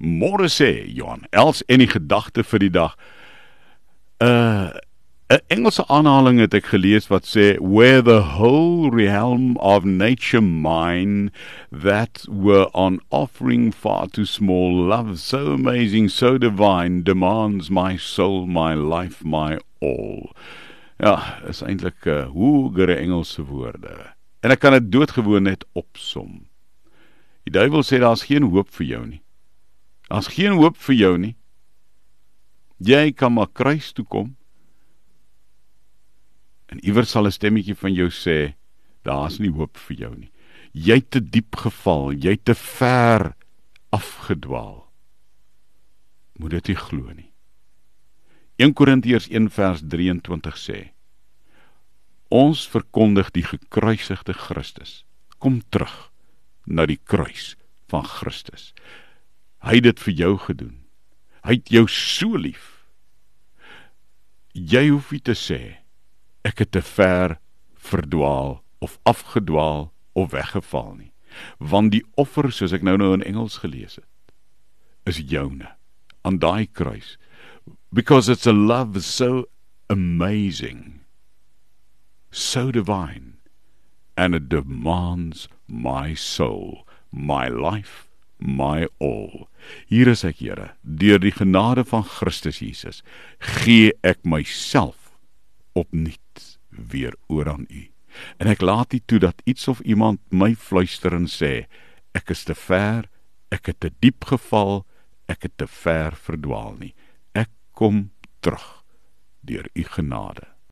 Môre sê Johan, els en die gedagte vir die dag. Uh 'n Engelse aanhaling het ek gelees wat sê where the whole realm of nature mine that were on offering far too small love so amazing so divine demands my soul my life my all. Ja, is eintlik 'n uh, hoëre Engelse woorde. En ek kan dit doodgewoon net opsom. Die duiwel sê daar's geen hoop vir jou nie. Daar's geen hoop vir jou nie. Jy kan maar kruis toe kom. En iewers sal 'n stemmetjie van jou sê, daar's nie hoop vir jou nie. Jy te diep geval, jy te ver afgedwaal. Moet dit nie glo nie. 1 Korintiërs 1 vers 23 sê: Ons verkondig die gekruisigde Christus. Kom terug na die kruis van Christus. Hy het dit vir jou gedoen. Hy het jou so lief. Jy hoef nie te sê ek het te ver verdwaal of afgedwaal of weggeval nie. Want die offer soos ek nou nou in Engels gelees het is joune aan daai kruis because it's a love so amazing so divine and it demands my soul my life my all. Hier is ek, Here, deur die genade van Christus Jesus, gee ek myself opnuut weer oor aan U. En ek laat nie toe dat iets of iemand my fluister en sê ek is te ver, ek het te diep geval, ek het te ver verdwaal nie. Ek kom terug deur U genade.